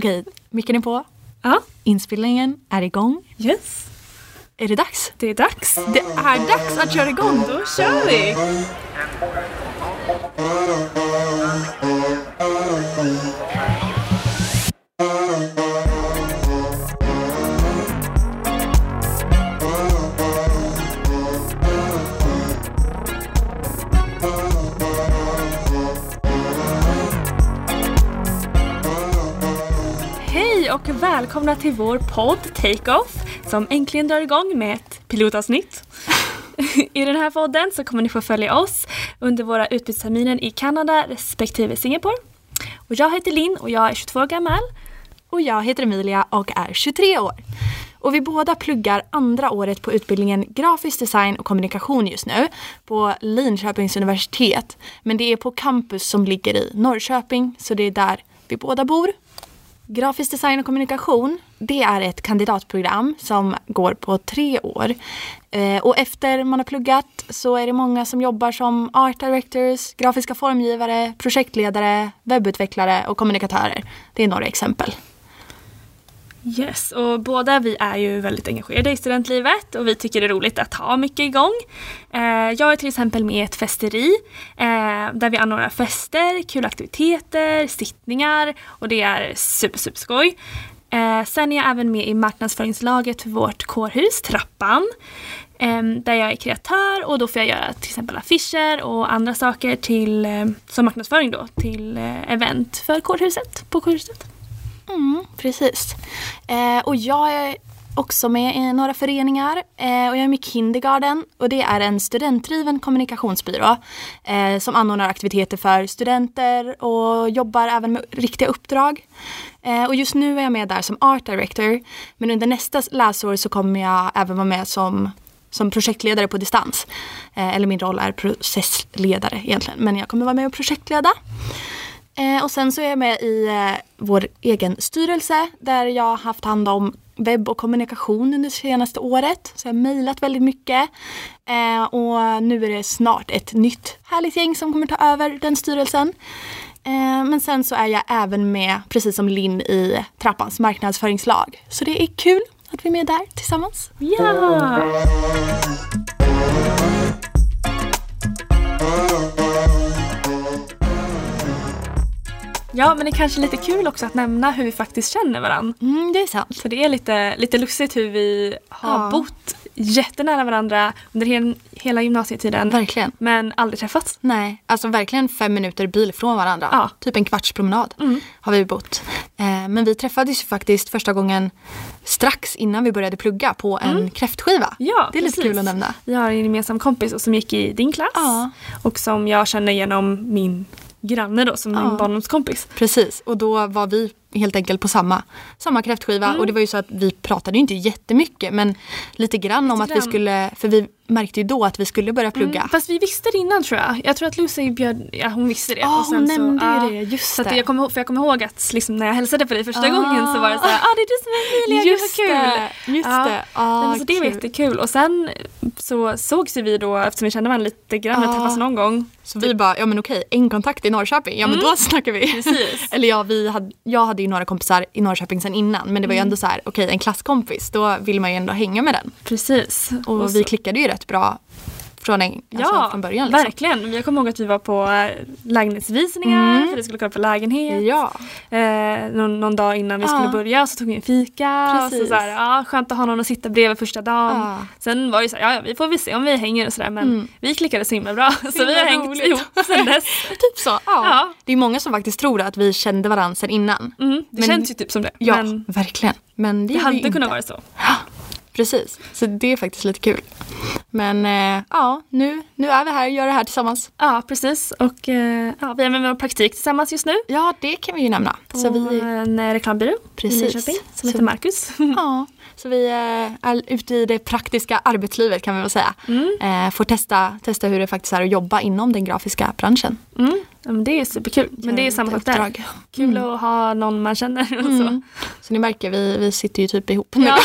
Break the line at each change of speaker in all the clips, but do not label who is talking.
Okej, micken är på.
Ja,
Inspelningen är igång.
yes.
Är det dags?
Det är dags.
Det är dags att köra igång!
Då kör vi! Och välkomna till vår podd Take Off som äntligen drar igång med ett pilotavsnitt. I den här podden så kommer ni få följa oss under våra utbytesterminer i Kanada respektive Singapore. Och jag heter Linn och jag är 22 år gammal.
Och jag heter Emilia och är 23 år. Och vi båda pluggar andra året på utbildningen Grafisk design och kommunikation just nu på Linköpings universitet. Men det är på campus som ligger i Norrköping, så det är där vi båda bor. Grafisk design och kommunikation, det är ett kandidatprogram som går på tre år. Eh, och efter man har pluggat så är det många som jobbar som art directors, grafiska formgivare, projektledare, webbutvecklare och kommunikatörer. Det är några exempel.
Yes, och båda vi är ju väldigt engagerade i studentlivet och vi tycker det är roligt att ha mycket igång. Eh, jag är till exempel med i ett festeri eh, där vi anordnar fester, kul aktiviteter, sittningar och det är super, super skoj. Eh, sen är jag även med i marknadsföringslaget för vårt kårhus, Trappan. Där jag är kreatör och då får jag göra till exempel affischer och andra saker till, som marknadsföring då till event för kårhuset, på kårhuset.
Mm, precis. Eh, och jag är också med i några föreningar eh, och jag är med i Kindergarten och det är en studentdriven kommunikationsbyrå eh, som anordnar aktiviteter för studenter och jobbar även med riktiga uppdrag. Eh, och just nu är jag med där som art director men under nästa läsår så kommer jag även vara med som som projektledare på distans. Eh, eller min roll är processledare egentligen men jag kommer vara med och projektleda. Eh, och sen så är jag med i eh, vår egen styrelse där jag har haft hand om webb och kommunikation under det senaste året. Så jag har mejlat väldigt mycket. Eh, och nu är det snart ett nytt härligt gäng som kommer ta över den styrelsen. Eh, men sen så är jag även med, precis som Linn, i Trappans marknadsföringslag. Så det är kul att vi är med där tillsammans.
Ja! Ja, men det är kanske lite kul också att nämna hur vi faktiskt känner varandra.
Mm, det är sant.
För det är lite, lite lustigt hur vi har
Ja.
bott jättenära varandra under hel, hela gymnasietiden.
Verkligen.
Men aldrig träffats.
Nej, alltså verkligen fem minuter bil från varandra.
Ja.
Typ en kvarts promenad
Mm.
har vi bott. Eh, men vi träffades ju faktiskt första gången strax innan vi började plugga på en kräftskiva.
Ja,
det är lite
precis.
kul att nämna.
Vi har en gemensam kompis som gick i din klass.
Ja.
Och som jag känner genom min granne då, som
Ja.
min barndomskompis.
Precis, och då var vi helt enkelt på samma, samma kräftskiva.
Mm.
Och det var ju så att vi pratade ju inte jättemycket men lite grann om att vi
grann.
skulle, för vi märkte ju då att vi skulle börja plugga.
Mm, fast vi visste det innan tror jag. Jag tror att Lucy bjöd, ja hon visste det.
Ja,
sen
hon nämnde ju
ja.
det, just
Så att
det.
jag kommer för jag kommer ihåg att liksom, när jag hälsade på dig första
Ah.
gången så var det så här, ah det är du som är Emilia,
Just
vad kul.
det, just
Ja.
det. Ah,
men så det var
kul.
jättekul. Och sen så sågs ju vi då, eftersom vi kände varandra lite grann,
Ja.
och träffas någon gång.
Så vi bara, ja men okej, en kontakt i Norrköping, ja men då snackar vi.
Mm. Precis.
Eller ja, vi hade, jag hade ju några kompisar i Norrköping sen innan men det var ju
Mm.
ändå så här, okej en klasskompis, då vill man ju ändå hänga med den.
Precis.
Och,
Och
vi klickade ju rätt bra från, en, alltså,
Ja,
från början. Liksom.
verkligen. Jag kommer ihåg att vi var på äh, lägenhetsvisningar
Mm.
för vi skulle kolla på lägenhet.
Ja,
Eh, någon, någon dag innan vi
Ja.
skulle börja så tog vi en fika. Och så,
Precis.
så här, ja, skönt att ha någon att sitta bredvid första dagen.
Ja.
Sen var det så här, ja, vi får väl se om vi hänger och sådär men
Mm.
vi klickade så himla bra. Så, vi har hängt
roligt.
ihop sen dess.
typ så. Ja. Det är många som faktiskt tror att vi kände varandra sen innan.
Mm, det
Men-
känns ju typ som det.
Ja,
Men
verkligen. Men det,
det hade kunnat vara så.
Precis, så det är faktiskt lite kul. Men eh, ja, nu, nu är vi här och gör det här tillsammans.
Ja precis och eh, ja, vi är med vår praktik tillsammans just nu.
Ja, det kan vi ju nämna.
På
Så vi,
en reklambyrå
Precis.
i Linköping som
Så-
heter Marcus.
ja, så vi eh, är ute i det praktiska arbetslivet kan vi väl säga.
Mm.
Eh, får testa, testa hur det faktiskt är att jobba inom den grafiska branschen.
Mm. Ja, men det är superkul. Men det är
Göra
samma sak där. Kul
Mm.
att ha någon man känner och så.
Mm. Så ni märker, vi, vi sitter ju typ ihop nu.
Ja.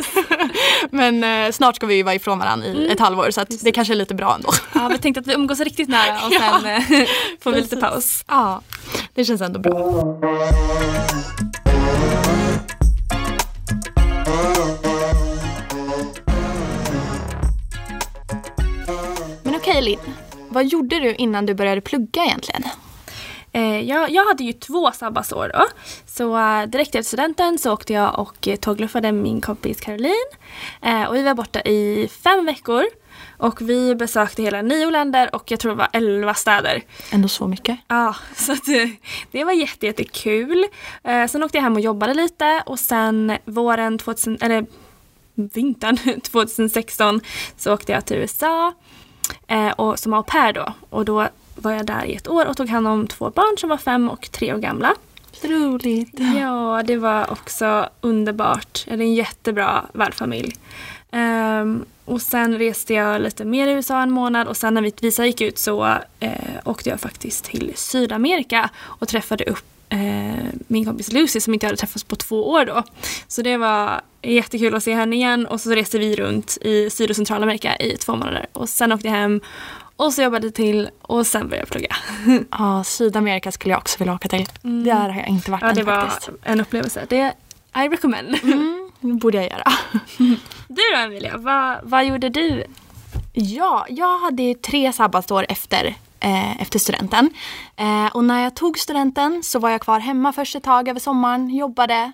Men eh, snart ska vi ju vara ifrån varandra i
Mm.
ett halvår så det kanske är lite bra ändå.
Ja, vi tänkte att vi umgås riktigt nära och
Ja,
sen eh, får vi lite paus.
Ja, det känns ändå bra. Malin, vad gjorde du innan du började plugga egentligen?
Eh, jag, jag hade ju två sabbatsår då. Så eh, direkt efter studenten så åkte jag och eh, tågluffade min kompis Caroline. Och vi var borta i fem veckor. Och vi besökte hela nio länder och jag tror det var elva städer.
Ändå så mycket.
Ja, så eh, det var jätte, jättekul. Sen åkte jag hem och jobbade lite och sen våren 2000, eller vintern 2016 så åkte jag till USA eh, och, som au pair då. Och då var jag där i ett år och tog hand om två barn som var fem och tre år gamla.
Roligt.
Ja, det var också underbart. Det är en jättebra värdfamilj. Um, och sen reste jag lite mer i USA en månad och sen när mitt visa gick ut så eh, åkte jag faktiskt till Sydamerika och träffade upp min kompis Lucy som inte hade träffats på två år då. Så det var jättekul att se henne igen och så reste vi runt i Syd och Centralamerika i två månader och sen åkte jag hem och så jobbade jag till och sen började jag plugga.
Ja, Sydamerika skulle jag också vilja åka till. Där har jag inte varit
Ja,
än
det var
faktiskt.
en upplevelse. Det I recommend.
Mm, det borde jag göra.
Du då Emilia, vad, vad gjorde du?
Ja, jag hade tre sabbatsår efter, eh, efter studenten. Eh, och när jag tog studenten så var jag kvar hemma först ett tag över sommaren, jobbade.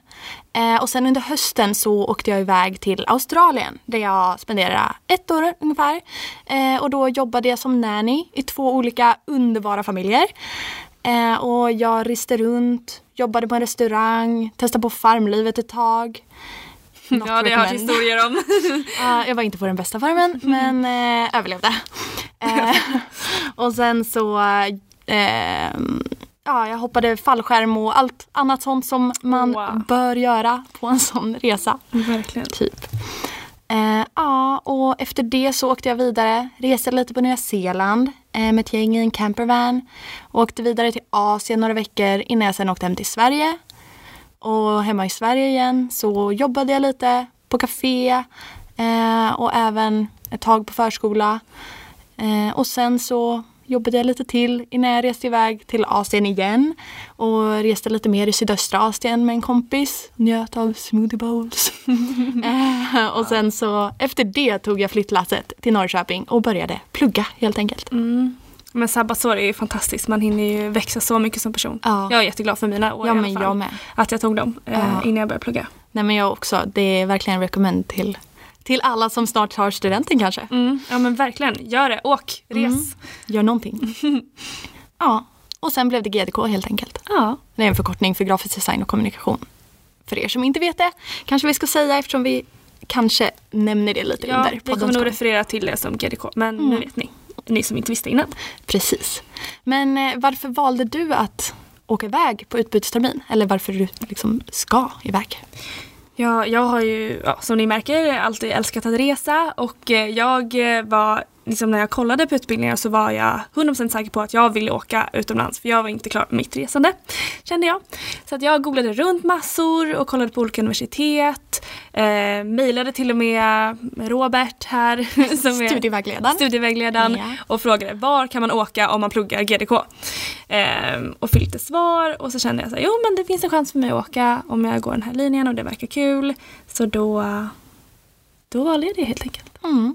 Eh, och sen under hösten så åkte jag iväg till Australien där jag spenderade ett år ungefär. Eh, och då jobbade jag som nanny i två olika underbara familjer. Eh, och jag reste runt, jobbade på en restaurang, testade på farmlivet ett tag. Not
Ja, det har jag hört historier om.
Ja, jag var inte på den bästa formen men eh, överlevde. Eh, och sen så eh, ja, jag hoppade fallskärm och allt annat sånt som man
Wow.
bör göra på en sån resa.
Verkligen.
Typ. Eh, ja, och efter det så åkte jag vidare, reste lite på Nya Zeeland med ett gäng i en campervan. Och åkte vidare till Asien några veckor innan jag sen åkte hem till Sverige. Och hemma i Sverige igen så jobbade jag lite på café eh, och även ett tag på förskola. Eh, och sen så jobbade jag lite till innan jag reste iväg till Asien igen. Och reste lite mer i sydöstra Asien med en kompis. Njöt av smoothie bowls. eh, och sen så efter det tog jag flyttlasset till Norrköping och började plugga helt enkelt.
Mm. Men sabbatsår är ju fantastiskt. Man hinner ju växa så mycket som person.
Ja.
Jag är jätteglad för mina år
Ja
i
men
alla fall.
jag med.
Att jag tog dem eh,
Ja.
innan jag började plugga.
Nej men jag också. Det är verkligen en recommend till, till alla som snart tar studenten kanske.
Mm. Ja men verkligen. Gör det. Åk. Res.
Mm. Gör någonting. ja, och sen blev det GDK helt enkelt.
Ja.
Det är en förkortning för grafisk design och kommunikation. För er som inte vet det kanske vi ska säga eftersom vi kanske nämner det lite
ja
under
vi kommer nog referera till det som GDK. Men
Mm.
nu vet ni. Ni som inte visste innan.
Precis. Men eh, varför valde du att åka iväg på utbytestermin? Eller varför du liksom ska iväg?
Ja, jag har ju, ja, som ni märker, alltid älskat att resa och eh, jag eh, var, liksom när jag kollade på utbildningar så var jag 100% säker på att jag ville åka utomlands för jag var inte klar med mitt resande, kände jag. Så att jag googlade runt massor och kollade på olika universitet, eh, mejlade till och med Robert här som är
Studievägledaren.
studievägledaren
Ja.
och frågade var kan man åka om man pluggar GDK. Ehm, och fick lite svar och så kände jag så här, jo men det finns en chans för mig att åka om jag går den här linjen och det verkar kul. Så då, då valde jag det helt enkelt.
Mm.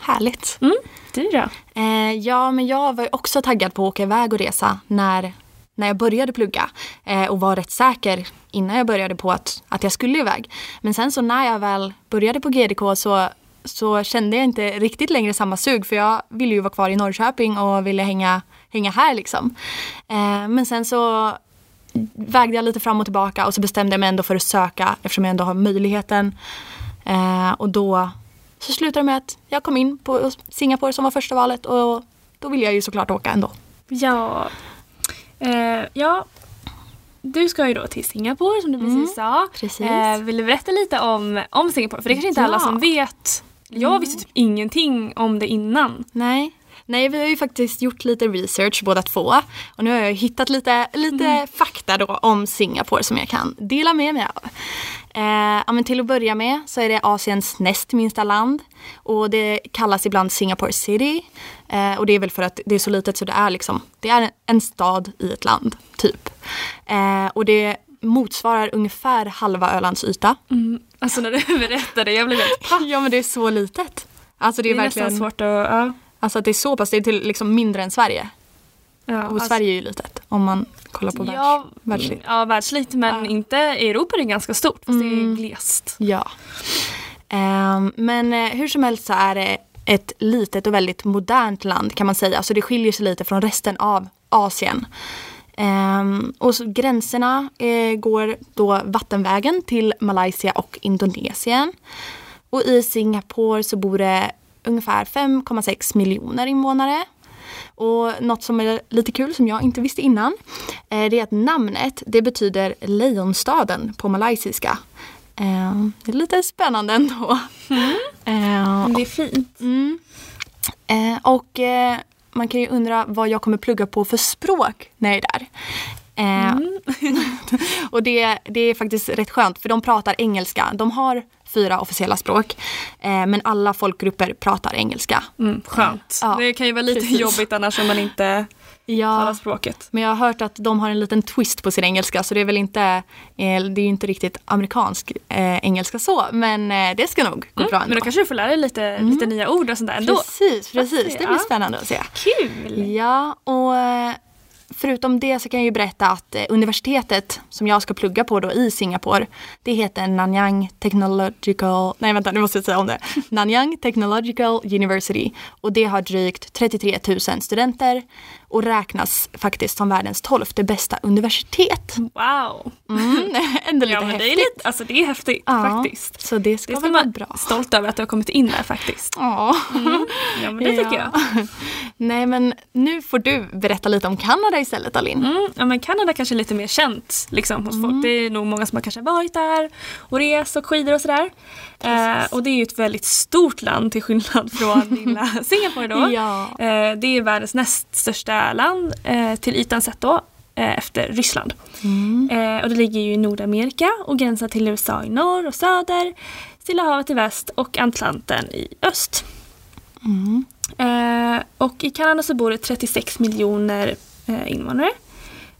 Härligt.
Mm, du då?
Eh, ja, men jag var ju också taggad på att åka iväg och resa när, när jag började plugga. Eh, och var rätt säker innan jag började på att, att jag skulle iväg. Men sen så när jag väl började på GDK så, så kände jag inte riktigt längre samma sug. För jag ville ju vara kvar i Norrköping och ville hänga, hänga här liksom. Eh, men sen så vägde jag lite fram och tillbaka och så bestämde jag mig ändå för att söka eftersom jag ändå har möjligheten. Eh, och då så slutade det med att jag kom in på Singapore som var första valet och då ville jag ju såklart åka ändå.
Ja, eh, ja. Du ska ju då till Singapore som du precis sa.
precis.
Eh, vill du berätta lite om, om Singapore? För det är kanske inte alla
Ja.
som vet. Jag visste typ ingenting om det innan.
Nej. Nej, vi har ju faktiskt gjort lite research båda två. Och nu har jag hittat lite, lite fakta då om Singapore som jag kan dela med mig av. Eh, ja, men till att börja med så är det Asiens näst minsta land. Och det kallas ibland Singapore City. Eh, och det är väl för att det är så litet så det är liksom, det är en stad i ett land, typ. Eh, och det motsvarar ungefär halva Ölands yta.
Mm. Alltså när du berättade, jag blev helt
Ja men det är så litet. Alltså det
Det
är,
är
verkligen...
svårt att... Ja.
Alltså att det är så pass, det är till liksom mindre än Sverige.
Ja,
Och
alltså-
Sverige är ju litet om man kollar på
ja,
världs, världsligt.
Ja, världsligt men
Ja.
inte i Europa är det ganska stort fast det
Mm.
är glest.
Ja. Ehm, men eh, hur som helst så är det ett litet och väldigt modernt land kan man säga. Så det skiljer sig lite från resten av Asien. Ehm, och gränserna eh, går då vattenvägen till Malaysia och Indonesien. Och i Singapore så bor det ungefär 5,6 miljoner invånare. Och något som är lite kul som jag inte visste innan eh, det är att namnet det betyder lejonstaden på malaysiska. Eh, Det är lite spännande ändå. Eh,
Men det är fint.
Mm. Eh, och eh, man kan ju undra vad jag kommer plugga på för språk när jag är där. Eh, och det, det är faktiskt rätt skönt för de pratar engelska. De har fyra officiella språk eh, men alla folkgrupper pratar engelska.
Mm, skönt.
Ja,
det kan ju vara lite
precis.
jobbigt annars om man inte talar
Ja,
språket.
men jag har hört att de har en liten twist på sin engelska så det är väl inte, eh, det är ju inte riktigt amerikansk eh, engelska så men eh, det ska nog gå bra
Mm,
ändå.
men då kanske du får lära dig lite, lite nya ord och sånt där ändå.
Precis, precis. Det blir spännande att se.
Kul!
Ja, och eh, förutom det så kan jag ju berätta att eh, universitetet som jag ska plugga på då i Singapore, det heter Nanyang Technological, nej vänta nu måste jag säga om det, Nanyang Technological University. Och det har drygt 33 000 studenter och räknas faktiskt som världens tolfte bästa universitet.
Wow!
Mm, ändå lite
Ja men det är,
häftigt.
lite, alltså, det är häftigt
Ja,
faktiskt.
Så det ska,
Det ska
väl vara bra.
stolt över att du har kommit in där faktiskt.
Ja.
Ja men det tycker
Ja.
jag.
Nej men nu får du berätta lite om Kanada istället Alin.
Mm, ja men Kanada kanske är lite mer känt liksom, hos folk. Det är nog många som har kanske varit där och rest och skidor och sådär. Eh, och det är ju ett väldigt stort land till skillnad från lilla Singapore då.
Ja.
Eh, det är världens näst största land eh, till ytan sett då. eh, Efter Ryssland. Eh, och det ligger ju i Nordamerika och gränsar till USA i norr och söder, Stilla havet i väst och Atlanten i öst. Eh, och i Kanada så bor det 36 miljoner eh, invånare.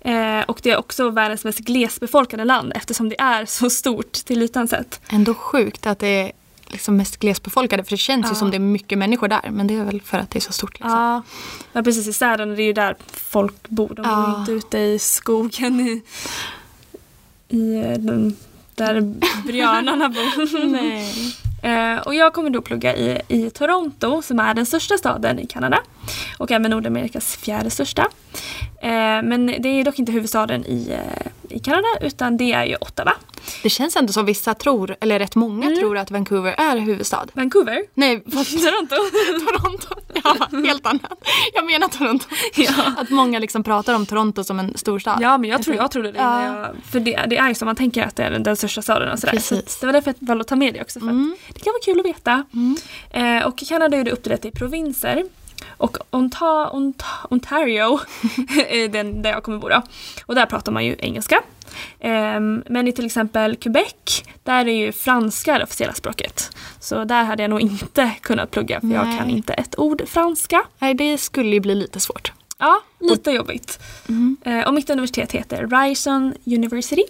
Eh, och det är också världens mest glesbefolkade land eftersom det är så stort till ytan sett.
Ändå sjukt att det liksom mest glesbefolkade för det känns ju
Ja.
som det är mycket människor där men det är väl för att det är så stort. Liksom.
Ja. ja, precis i städerna det är ju där folk bor. De
Ja.
ju inte ute i skogen i, i eh, den, där björnarna bor.
Nej.
Eh, och jag kommer då plugga i, i Toronto som är den största staden i Kanada. Och även Nordamerikas fjärde största. Eh, men det är dock inte huvudstaden i, i Kanada utan det är ju Ottawa.
Det känns ändå som vissa tror, eller rätt många
Mm.
tror att Vancouver är huvudstad.
Vancouver.
Nej,
Toronto.
Toronto. Ja, helt annat. Jag menar Toronto.
ja.
Att många liksom pratar om Toronto som en storstad.
ja men jag, tror, jag trodde det.
Ja.
Jag, för det, det är ju som man tänker att det är den, största staden och sådär. Så
Precis.
att det var därför jag valde att ta med det också. För
Mm.
det kan vara kul att veta.
Mm.
Eh, och Kanada är uppdelat i provinser. Och Onta, Onta, Ontario den där jag kommer bo då. Och där pratar man ju engelska. Ehm, men i till exempel Quebec, där är ju franska det officiella språket. Så där hade jag nog inte kunnat plugga för jag
Nej.
kan inte ett ord franska.
Nej, det skulle ju bli lite svårt.
Ja, lite jobbigt.
Mm.
Eh, och mitt universitet heter Ryerson University.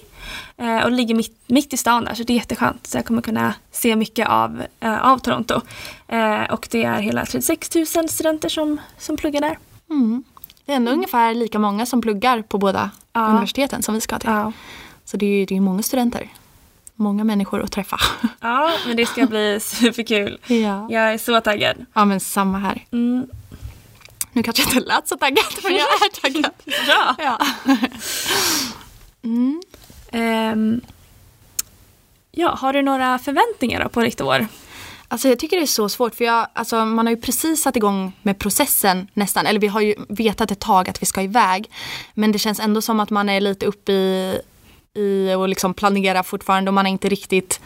Eh, och det ligger mitt, mitt i stan där så det är jätteskönt. Så jag kommer kunna se mycket av, eh, av Toronto. Eh, och det är hela 36 000 studenter som, som pluggar där.
Mm. Det är ändå ungefär lika många som pluggar på båda
Ja.
universiteten som vi ska till.
Ja.
Så det är ju det är ju många studenter. Många människor att träffa.
ja, men det ska bli superkul.
Ja.
Jag är så taggad.
ja, men samma här.
Mm.
Nu kanske jag inte lät så taggad, men jag är taggad.
Bra!
Ja. Mm.
Ehm, ja, har du några förväntningar på ditt år?
Alltså jag tycker det är så svårt för jag, alltså man har ju precis satt igång med processen nästan. Eller vi har ju vetat ett tag att vi ska iväg. Men det känns ändå som att man är lite uppe i, i och liksom planera fortfarande och man har inte riktigt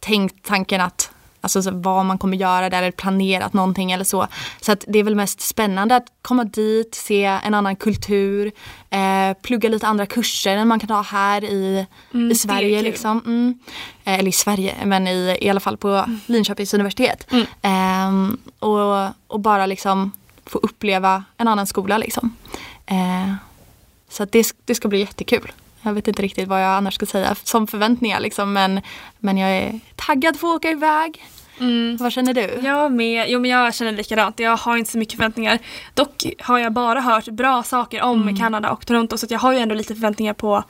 tänkt tanken att Alltså så vad man kommer göra där eller planerat någonting eller så. Så att det är väl mest spännande att komma dit, se en annan kultur, eh, plugga lite andra kurser än man kan ha här i,
Mm,
i Sverige. Liksom. Mm. Eh, eller i Sverige, men i, i alla fall på Linköpings universitet.
Mm.
Ehm, och, och bara liksom få uppleva en annan skola liksom. Eh, så att det, det ska bli jättekul. Jag vet inte riktigt vad jag annars ska säga som förväntningar liksom, men, men jag är taggad på att åka iväg. Mm. Vad känner du?
Jag med. Jo men jag känner likadant. Jag har inte så mycket förväntningar. Dock har jag bara hört bra saker om mm. Kanada och Toronto så jag har ju ändå lite förväntningar på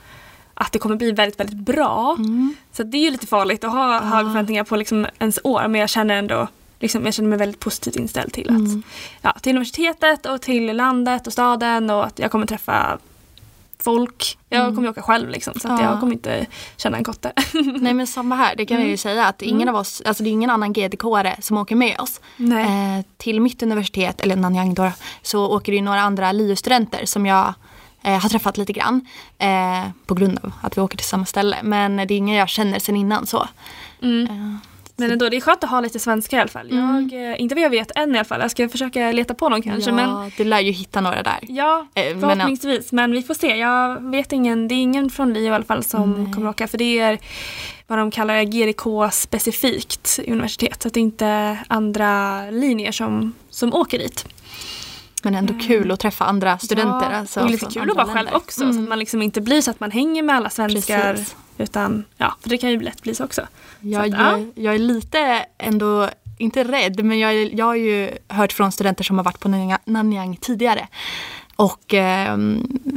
att det kommer bli väldigt, väldigt bra. Mm. Så det är ju lite farligt att ha ah. höga förväntningar på liksom ens år men jag känner ändå liksom, jag känner mig väldigt positivt inställd till, att, mm. ja, till universitetet och till landet och staden och att jag kommer träffa folk. Jag mm. kommer ju åka själv liksom, så ja. jag kommer inte känna en kotte.
Nej men samma här, det kan mm. jag ju säga att ingen mm. av oss, alltså det är ingen annan gdk som åker med oss. Eh, till mitt universitet, eller Nanyang då, så åker det ju några andra LiU-studenter som jag eh, har träffat lite grann. Eh, på grund av att vi åker till samma ställe. Men det är ingen jag känner sen innan så.
Mm. Men ändå, det är skönt att ha lite svenska i alla fall. Mm. Jag, eh, inte vad jag vet än i alla fall. Jag ska försöka leta på någon kanske.
Ja,
men,
du lär ju hitta några där.
Ja, eh, förhoppningsvis. Men, men vi får se. Jag vet ingen, det är ingen från LiU i alla fall som mm. kommer åka. För det är vad de kallar GDK specifikt universitet. Så att det är inte andra linjer som, som åker dit.
Men ändå mm. kul att träffa andra studenter.
Ja,
alltså,
och lite kul att vara själv också. Mm. Så att man liksom inte blir så att man hänger med alla svenskar. Precis. Utan, ja, för det kan ju lätt bli så också.
Ja, så att, jag, ja. jag är lite ändå, inte rädd, men jag, jag har ju hört från studenter som har varit på Nanyang tidigare. Och eh,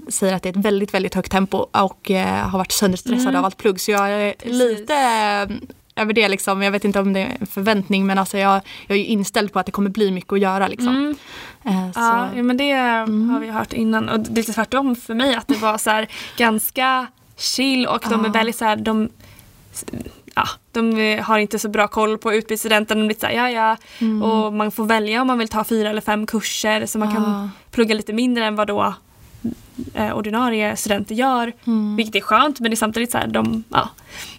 säger att det är ett väldigt, väldigt högt tempo och eh, har varit sönderstressad mm. av allt plugg. Så jag är Precis. lite över det liksom. Jag vet inte om det är en förväntning men alltså jag, jag är inställd på att det kommer bli mycket att göra liksom. Mm.
Eh, ja, men det mm. har vi hört innan och det är lite tvärtom för mig att det var så här ganska chill och de är väldigt så här, de ja, de har inte så bra koll på utbytesstudenten. De blir så här, ja, ja. Mm. Och man får välja om man vill ta fyra eller fem kurser så man kan plugga lite mindre än vad då eh, ordinarie studenter gör. Mm. Vilket är skönt men det är samtidigt så här, de, ja,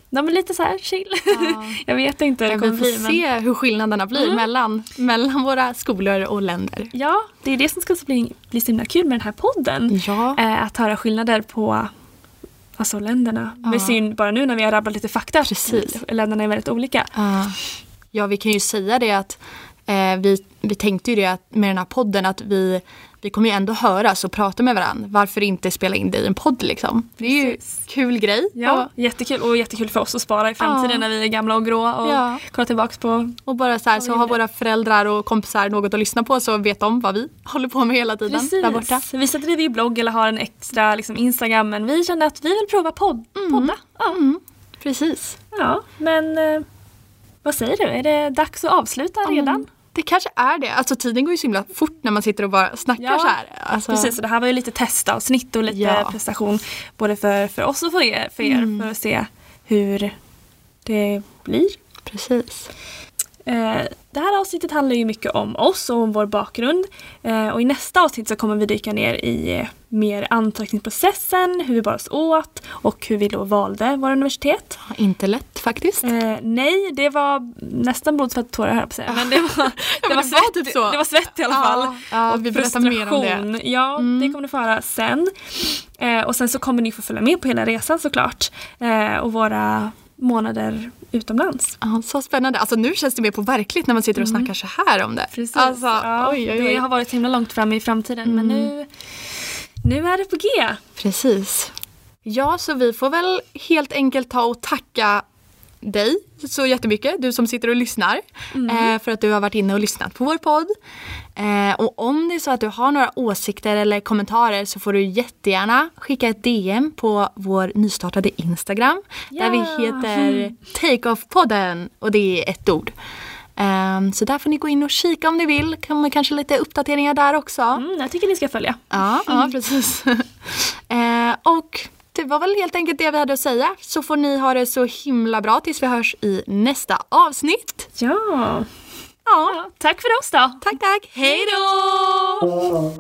de är lite så här chill. Ja. jag vet inte hur det kommer
bli. Vi får se hur skillnaderna blir mm. mellan, mellan våra skolor och länder.
Ja, det är det som ska bli, bli så himla kul med den här podden.
Ja.
Eh, att höra skillnader på alltså, länderna. Ja. Vi ser ju bara nu när vi har rabblat lite fakta Precis. länderna är väldigt olika.
Ja. ja, vi kan ju säga det att eh, vi, vi tänkte ju det med den här podden att vi vi kommer ju ändå höras och prata med varandra. Varför inte spela in det i en podd liksom? Det är ju en kul grej.
Ja, och, jättekul och jättekul för oss att spara i framtiden ja. när vi är gamla och grå och ja. kolla tillbaks på.
Och bara så här, så har våra föräldrar och kompisar något att lyssna på så vet de vad vi håller på med hela tiden
Precis.
där borta.
Vissa driver ju blogg eller har en extra liksom, Instagram men vi kände att vi vill prova podd, mm. podda. Ja.
Mm. Precis.
Ja, men eh, vad säger du? Är det dags att avsluta redan?
Det kanske är det. Alltså tiden går ju så himla fort när man sitter och bara snackar ja, så här. Alltså...
Precis, och det här var ju lite testavsnitt och lite ja. prestation både för, för oss och för er, för, er mm. för att se hur det blir.
Precis.
Eh, det här avsnittet handlar ju mycket om oss och om vår bakgrund. Eh, och i nästa avsnitt så kommer vi dyka ner i eh, mer antagningsprocessen, hur vi bar oss åt och hur vi då valde våra universitet.
Inte lätt faktiskt.
Eh, nej, det var nästan blod, svett och tårar jag på säga. Men det var, det, var svett, typ så. det var svett i alla fall.
Ja, och vi berättar mer om det.
Ja, mm. det kommer ni få höra sen. Eh, och sen så kommer ni få följa med på hela resan såklart. Eh, och våra månader utomlands.
Ja, så spännande. Alltså nu känns det mer på verkligt när man sitter och mm. snackar så här om det.
Precis.
Alltså,
ja, oj, oj, oj. Det har varit himla långt fram i framtiden mm. men nu, nu är det på G.
Precis. Ja, så vi får väl helt enkelt ta och tacka dig så jättemycket, du som sitter och lyssnar. Mm. Eh, för att du har varit inne och lyssnat på vår podd. Eh, och om det är så att du har några åsikter eller kommentarer så får du jättegärna skicka ett DM på vår nystartade Instagram. Ja. Där vi heter Takeoff-podden och det är ett ord. Um, så där får ni gå in och kika om ni vill. Kommer kanske lite uppdateringar där också.
Mm, jag tycker ni ska följa.
Ja, mm. ja precis. uh, och det var väl helt enkelt det vi hade att säga. Så får ni ha det så himla bra tills vi hörs i nästa avsnitt. Ja.
Ja, tack för oss då.
Tack, tack.
Hej då!